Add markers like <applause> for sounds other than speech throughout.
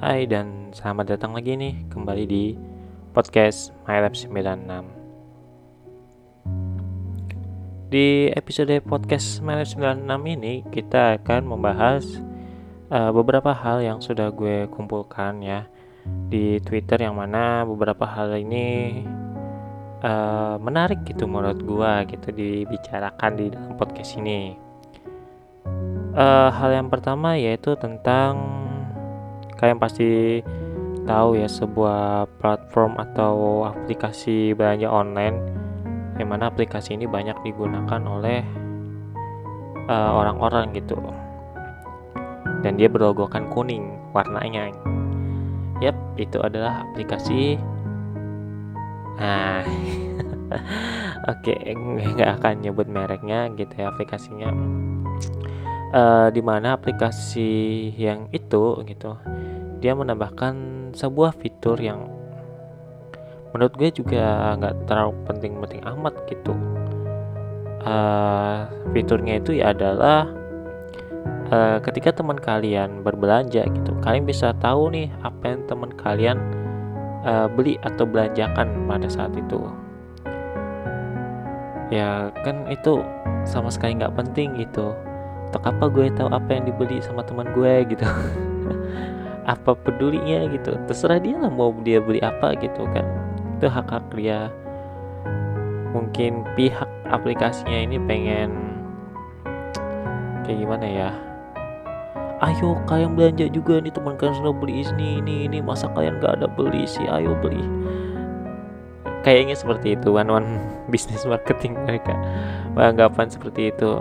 Hai dan selamat datang lagi nih kembali di podcast MyLab 96 Di episode podcast MyLab 96 ini kita akan membahas uh, beberapa hal yang sudah gue kumpulkan ya Di Twitter yang mana beberapa hal ini uh, menarik gitu menurut gue gitu dibicarakan di dalam podcast ini. Uh, Hal yang pertama yaitu tentang kalian pasti tahu ya sebuah platform atau aplikasi belanja online yang mana aplikasi ini banyak digunakan oleh uh, orang-orang gitu. Dan dia berlogokan kuning warnanya. Yap itu adalah aplikasi. Nah <laughs> oke okay, nggak akan nyebut mereknya gitu ya aplikasinya uh, di mana aplikasi yang itu gitu dia menambahkan sebuah fitur yang menurut gue juga nggak terlalu penting-penting amat gitu. Uh, fiturnya itu ya adalah uh, ketika teman kalian berbelanja gitu kalian bisa tahu nih apa yang teman kalian uh, beli atau belanjakan pada saat itu. Ya kan itu sama sekali nggak penting gitu untuk apa gue tahu apa yang dibeli sama teman gue gitu. <laughs> Apa pedulinya gitu. Terserah dia lah mau dia beli apa gitu kan. Itu hak hak dia. Mungkin pihak aplikasinya ini pengen kayak gimana ya? Ayo kalian belanja juga nih teman kalian sudah beli ini ini ini. Masa kalian gak ada beli sih? Ayo beli. Kayaknya seperti itu one one <laughs> bisnis marketing mereka. Anggapan seperti itu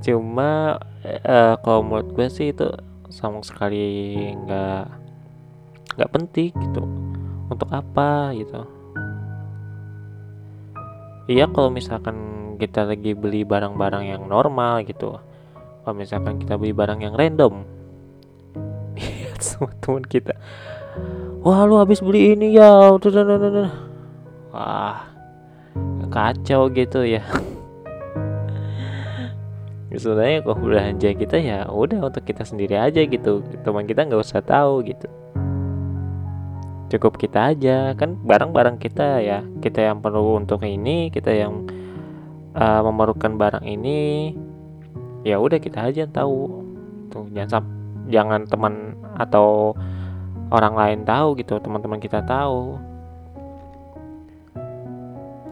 cuma uh, kalau menurut gue sih itu sama sekali nggak nggak penting gitu. Untuk apa gitu. Iya kalau misalkan kita lagi beli barang-barang yang normal gitu. Kalau misalkan kita beli barang yang random. <laughs> Lihat semua teman kita. Wah lu habis beli ini ya. Wah kacau gitu ya <laughs> sebenarnya belanja kita ya udah untuk kita sendiri aja gitu. Teman kita nggak usah tahu gitu. Cukup kita aja kan barang-barang kita ya. Kita yang perlu untuk ini kita yang uh, memerlukan barang ini ya udah kita aja yang tahu. Tuh jangan jangan teman atau orang lain tahu gitu teman-teman kita tahu.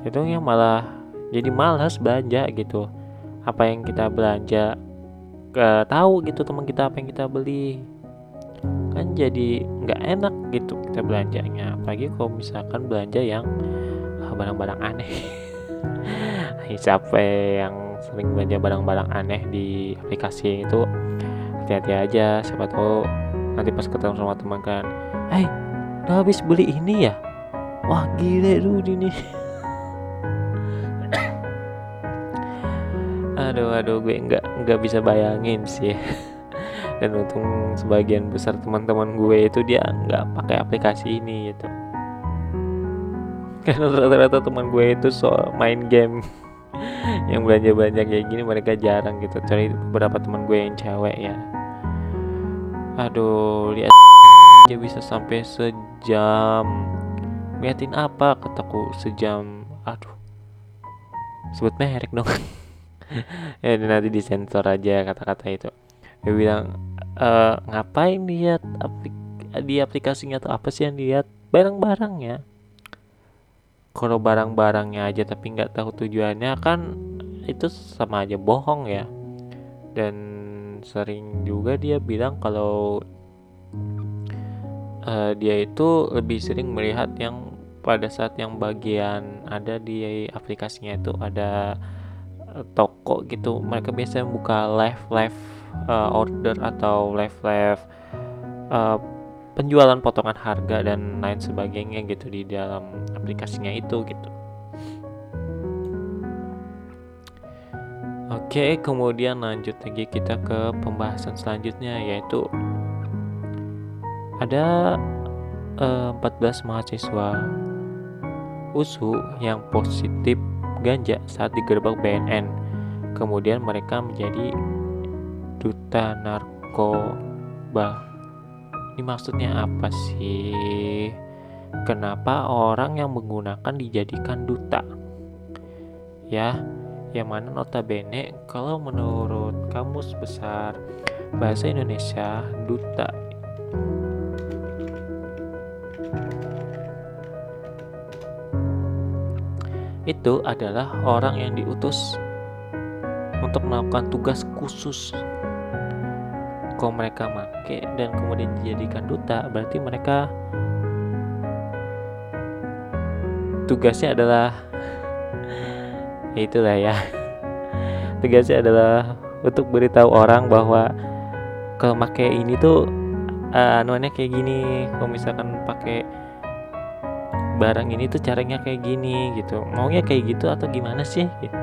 Itu yang malah jadi malas belanja gitu apa yang kita belanja ke tahu gitu teman kita apa yang kita beli. Kan jadi nggak enak gitu kita belanjanya. Apalagi kalau misalkan belanja yang ah, barang-barang aneh. <laughs> Siapa yang sering belanja barang-barang aneh di aplikasi itu? Hati-hati aja siapa tahu nanti pas ketemu sama teman kan hey udah habis beli ini ya? Wah gile lu ini <laughs> aduh aduh gue nggak nggak bisa bayangin sih. <laughs> Dan untung sebagian besar teman-teman gue itu dia nggak pakai aplikasi ini gitu. Karena rata-rata teman gue itu soal main game. <laughs> Yang belanja belanja kayak gini mereka jarang gitu. Cari beberapa teman gue yang cewek ya. Aduh lihat <laughs> dia bisa sampai sejam. Ngeliatin apa kataku sejam. Aduh. Sebut merek dong <laughs> ya nanti disensor aja kata-kata itu. Dia bilang e, ngapain lihat aplik di aplikasinya atau apa sih yang lihat barang-barangnya. Kalau barang-barangnya aja tapi nggak tahu tujuannya kan itu sama aja bohong ya. Dan sering juga dia bilang kalau uh, dia itu lebih sering melihat yang pada saat yang bagian ada di aplikasinya itu ada toko gitu. Mereka biasanya buka live live uh, order atau live live uh, penjualan potongan harga dan lain sebagainya gitu di dalam aplikasinya itu gitu. Oke, kemudian lanjut lagi kita ke pembahasan selanjutnya yaitu ada uh, 14 mahasiswa USU yang positif ganja saat digerebek BNN. Kemudian mereka menjadi duta narkoba. ini maksudnya apa sih kenapa orang yang menggunakan dijadikan duta ya yang mana notabene kalau menurut kamus besar bahasa Indonesia duta itu adalah orang yang diutus untuk melakukan tugas khusus. Kalau mereka make dan kemudian dijadikan duta berarti mereka tugasnya adalah <laughs> ya itulah ya. <laughs> Tugasnya adalah untuk beritahu orang bahwa kalau pakai ini tuh uh, anuannya kayak gini. Kalau misalkan pakai barang ini tuh caranya kayak gini gitu. Maunya kayak gitu atau gimana sih? Gitu.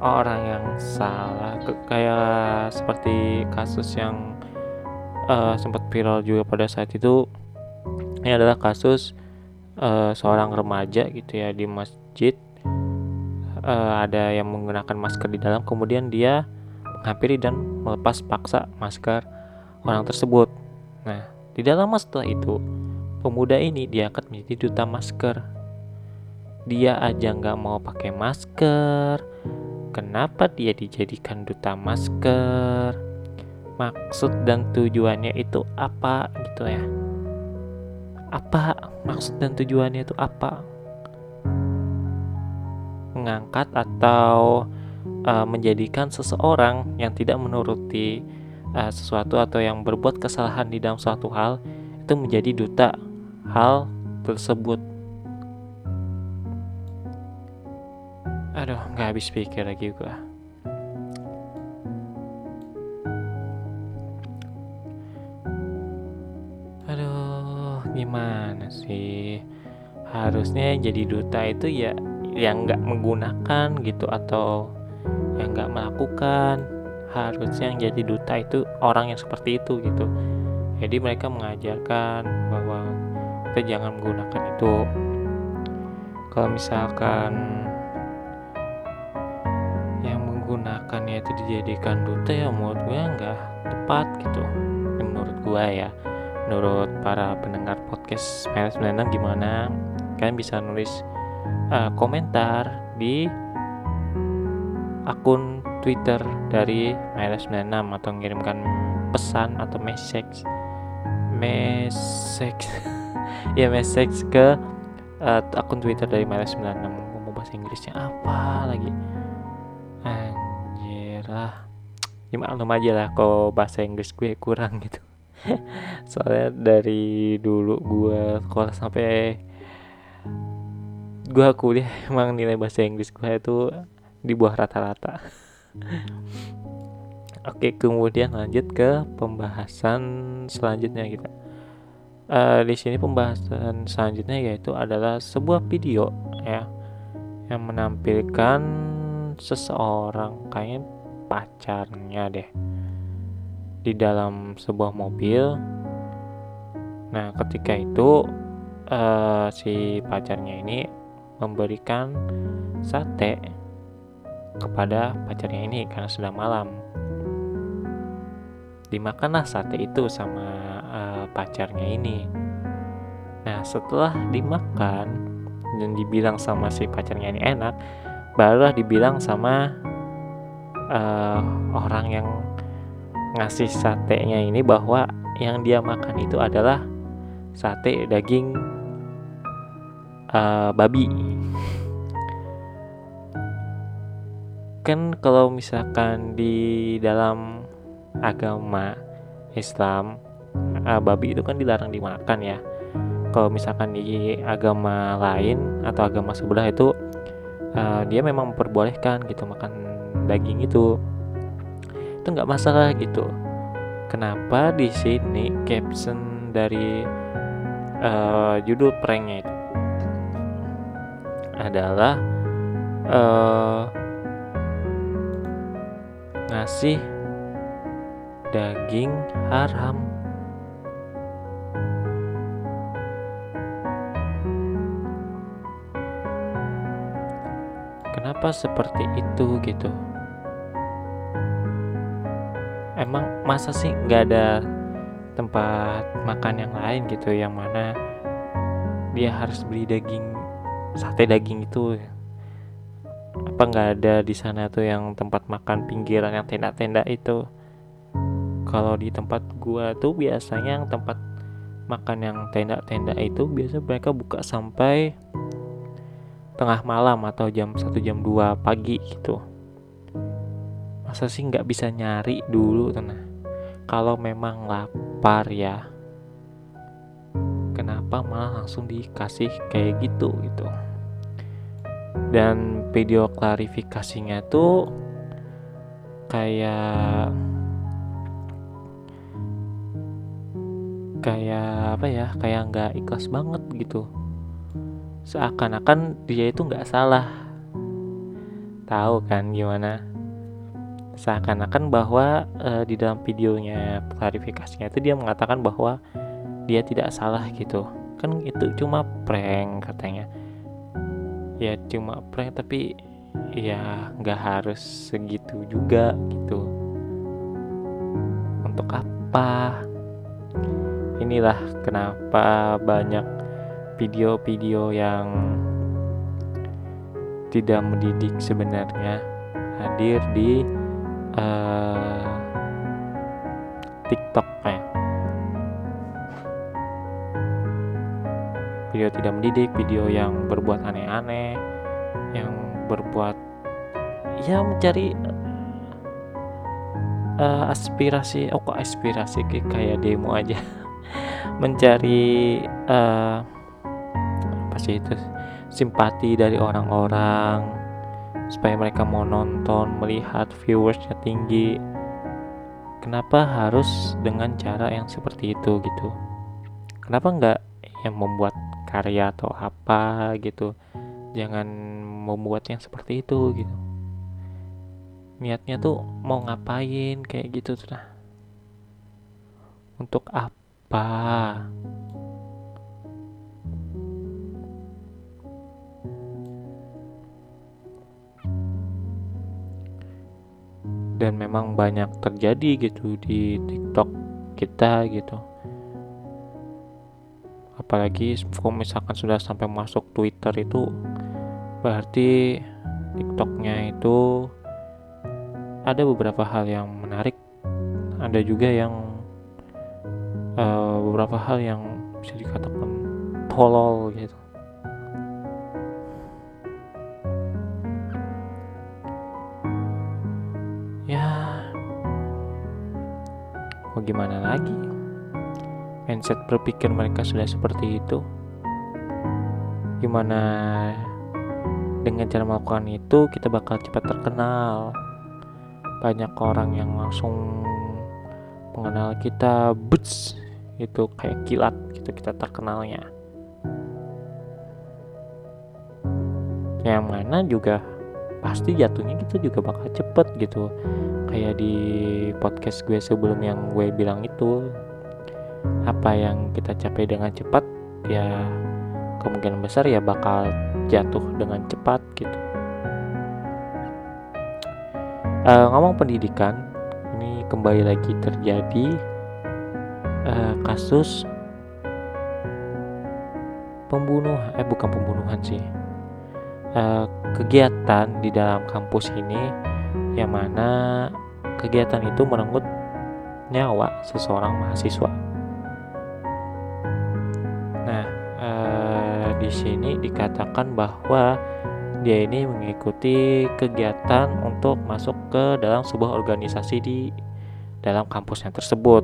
orang yang salah kayak seperti kasus yang uh, sempat viral juga pada saat itu. Ini adalah kasus uh, seorang remaja gitu ya di masjid. Uh, ada yang menggunakan masker di dalam kemudian dia menghampiri dan melepas paksa masker orang tersebut. Nah di dalam setelah itu pemuda ini diangkat menjadi duta masker. Dia aja nggak mau pakai masker. Kenapa dia dijadikan duta masker? Maksud dan tujuannya itu apa gitu ya? Apa maksud dan tujuannya itu apa? Mengangkat atau uh, menjadikan seseorang yang tidak menuruti uh, sesuatu atau yang berbuat kesalahan di dalam suatu hal itu menjadi duta hal tersebut. Aduh, nggak habis pikir lagi gua. Aduh, gimana sih? Harusnya jadi duta itu ya yang nggak menggunakan gitu atau yang nggak melakukan. Harusnya yang jadi duta itu orang yang seperti itu gitu. Jadi mereka mengajarkan kita jangan menggunakan itu. Kalau misalkan yang menggunakannya itu dijadikan duta ya menurut gue nggak tepat gitu. Ya, menurut gue ya. Menurut para pendengar podcast 96 gimana? Kalian bisa nulis uh, komentar di akun Twitter dari Miles 96 atau mengirimkan pesan atau message. Message <laughs> ya message ke uh, akun Twitter dari Mila96 mau bahasa Inggrisnya apa lagi? Anjir lah ya maklum aja lah kalau bahasa Inggris gue kurang gitu. <laughs> Soalnya dari dulu gue sekolah sampai gue kuliah emang nilai bahasa Inggris gue itu di bawah rata-rata. <laughs> Oke, kemudian lanjut ke pembahasan selanjutnya kita uh, di sini pembahasan selanjutnya yaitu adalah sebuah video ya yang menampilkan seseorang kayaknya pacarnya deh di dalam sebuah mobil. Nah, ketika itu uh, si pacarnya ini memberikan sate kepada pacarnya ini karena sudah malam. Dimakanlah sate itu sama pacarnya ini. Nah, setelah dimakan dan dibilang sama si pacarnya ini enak, barulah dibilang sama uh, orang yang ngasih satenya ini bahwa yang dia makan itu adalah sate daging uh, babi. Kan kalau misalkan di dalam agama Islam uh, babi itu kan dilarang dimakan ya. Kalau misalkan di agama lain atau agama sebelah itu uh, dia memang memperbolehkan gitu makan daging itu. Itu nggak masalah gitu. Kenapa di sini caption dari uh, judul pranknya itu? Adalah uh, ngasih daging haram kenapa seperti itu gitu. Emang masa sih nggak ada tempat makan yang lain gitu yang mana dia harus beli daging sate daging itu? Apa nggak ada di sana tuh yang tempat makan pinggiran yang tenda-tenda itu? Kalau di tempat gua tuh biasanya yang tempat makan yang tenda-tenda itu biasa mereka buka sampai tengah malam atau jam 1 jam 2 pagi gitu. Masa sih nggak bisa nyari dulu tenang. Kalau memang lapar ya kenapa malah langsung dikasih kayak gitu gitu. Dan video klarifikasinya tuh kayak kayak apa ya kayak nggak ikhlas banget gitu seakan-akan dia itu nggak salah. Tahu kan gimana? Seakan-akan bahwa e, di dalam videonya klarifikasinya itu dia mengatakan bahwa dia tidak salah gitu. Kan itu cuma prank katanya. Ya cuma prank tapi ya nggak harus segitu juga gitu. Untuk apa? Inilah kenapa banyak video-video yang tidak mendidik sebenarnya hadir di uh, TikTok kayak video tidak mendidik, video yang berbuat aneh-aneh, yang berbuat ya mencari uh, aspirasi, oh kok aspirasi kayak demo aja, <laughs> mencari uh, sih itu simpati dari orang-orang. Supaya mereka mau nonton melihat viewersnya tinggi. Kenapa harus dengan cara yang seperti itu gitu? Kenapa nggak yang membuat karya atau apa gitu? Jangan membuat yang seperti itu gitu. Niatnya tuh mau ngapain kayak gitu tuh nah untuk apa dan memang banyak terjadi gitu di TikTok kita gitu. Apalagi kalau misalkan sudah sampai masuk Twitter itu berarti TikToknya itu ada beberapa hal yang menarik. Ada juga yang uh, beberapa hal yang bisa dikatakan tolol gitu mau gimana lagi? Mindset berpikir mereka sudah seperti itu. Gimana dengan cara melakukan itu kita bakal cepat terkenal. Banyak orang yang langsung mengenal kita boots itu kayak kilat gitu kita terkenalnya. Yang mana juga pasti jatuhnya kita juga bakal cepet gitu. Kayak di podcast gue sebelum yang gue bilang itu apa yang kita capai dengan cepat ya kemungkinan besar ya bakal jatuh dengan cepat gitu. Uh, ngomong pendidikan ini kembali lagi terjadi uh, kasus pembunuhan eh bukan pembunuhan sih uh, kegiatan di dalam kampus ini yang mana kegiatan itu merenggut nyawa seseorang mahasiswa. Nah, eh, di sini dikatakan bahwa dia ini mengikuti kegiatan untuk masuk ke dalam sebuah organisasi di dalam kampusnya tersebut.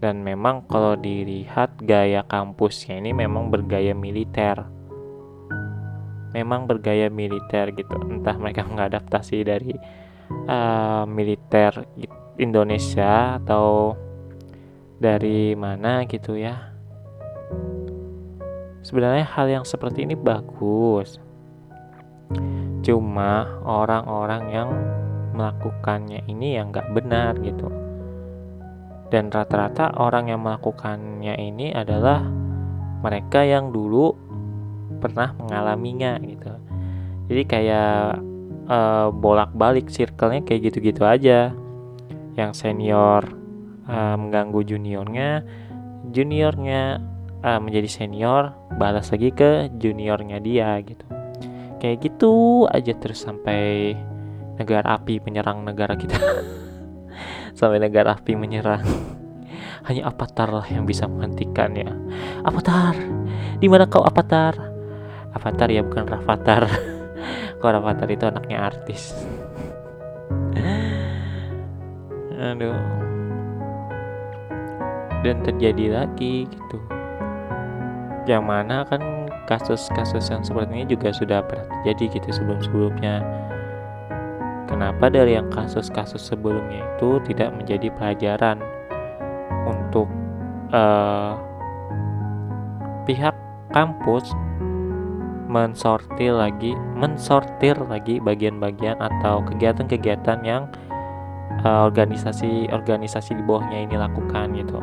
Dan memang kalau dilihat gaya kampusnya ini memang bergaya militer memang bergaya militer gitu. Entah mereka mengadaptasi dari uh, militer Indonesia atau dari mana gitu ya. Sebenarnya hal yang seperti ini bagus. Cuma orang-orang yang melakukannya ini yang nggak benar gitu. Dan rata-rata orang yang melakukannya ini adalah mereka yang dulu pernah mengalaminya gitu. Jadi kayak uh, bolak-balik circle-nya kayak gitu-gitu aja. Yang senior uh, mengganggu juniornya juniornya uh, menjadi senior balas lagi ke juniornya dia gitu. Kayak gitu aja terus sampai negara api menyerang negara kita. <laughs> Sampai negara api menyerang. Hanya Avatar lah yang bisa menghentikannya. Avatar! Di mana kau Avatar Avatar ya bukan Rafathar kau <laughs> Rafathar itu anaknya artis? <laughs> Aduh. Dan terjadi lagi gitu. Yang mana kan kasus-kasus yang seperti ini juga sudah pernah terjadi gitu sebelum-sebelumnya. Kenapa dari yang kasus-kasus sebelumnya itu tidak menjadi pelajaran untuk uh, pihak kampus mensortir lagi mensortir lagi bagian-bagian atau kegiatan-kegiatan yang uh, organisasi organisasi di bawahnya ini lakukan gitu.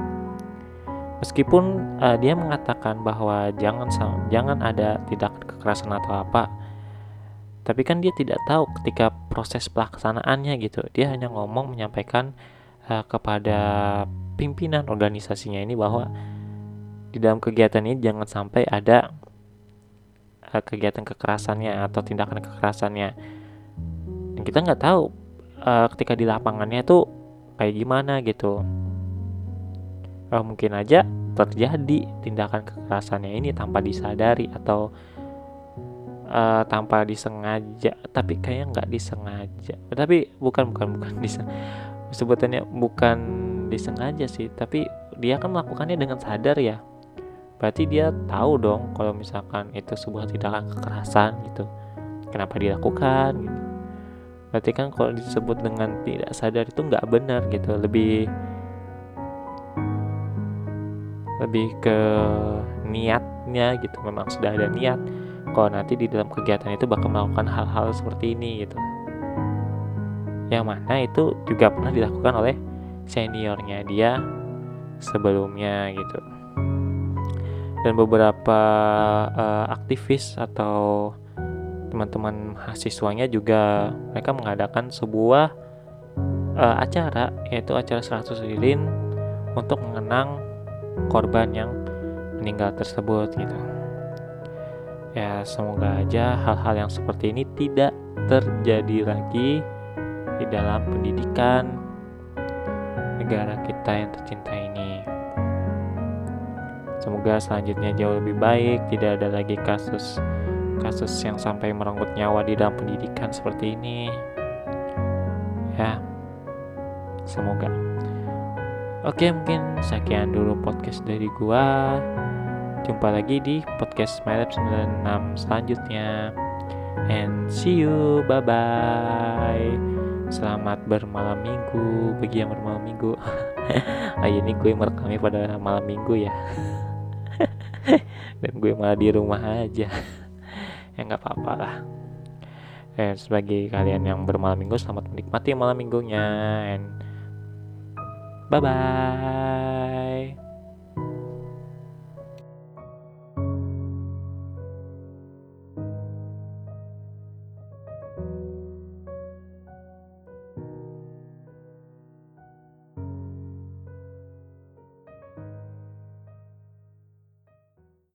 Meskipun uh, dia mengatakan bahwa jangan jangan ada tidak kekerasan atau apa tapi kan dia tidak tahu ketika proses pelaksanaannya gitu. Dia hanya ngomong menyampaikan uh, kepada pimpinan organisasinya ini bahwa di dalam kegiatan ini jangan sampai ada uh, kegiatan kekerasannya atau tindakan kekerasannya. Dan kita nggak tahu uh, ketika di lapangannya tuh kayak gimana gitu. Uh, mungkin aja terjadi tindakan kekerasannya ini tanpa disadari atau uh, tanpa disengaja. Tapi kayaknya nggak disengaja. Tapi bukan bukan bukan <laughs> disengaja sebutannya bukan disengaja sih. Tapi dia kan melakukannya dengan sadar ya berarti dia tahu dong kalau misalkan itu sebuah tindakan kekerasan gitu. Kenapa dilakukan gitu. Berarti kan kalau disebut dengan tidak sadar itu nggak benar gitu. Lebih lebih ke niatnya gitu. Memang sudah ada niat. Kalau nanti di dalam kegiatan itu bakal melakukan hal-hal seperti ini gitu. Yang mana itu juga pernah dilakukan oleh seniornya dia sebelumnya gitu dan beberapa uh, aktivis atau teman-teman mahasiswanya juga mereka mengadakan sebuah uh, acara yaitu acara 100 lilin untuk mengenang korban yang meninggal tersebut gitu. Ya semoga aja hal-hal yang seperti ini tidak terjadi lagi di dalam pendidikan negara kita yang tercinta ini semoga selanjutnya jauh lebih baik tidak ada lagi kasus kasus yang sampai merenggut nyawa di dalam pendidikan seperti ini ya semoga Oke, mungkin sekian dulu podcast dari gua. Jumpa lagi di podcast MyLab 96 selanjutnya. And see you. Bye bye. Selamat bermalam minggu bagi yang bermalam minggu. <laughs> Ayo ini gue merekamnya pada malam minggu ya. <laughs> <laughs> Dan gue malah di rumah aja. <laughs> ya nggak apa-apa lah. Dan sebagai kalian yang bermalam minggu, selamat menikmati malam minggunya. And Bye bye.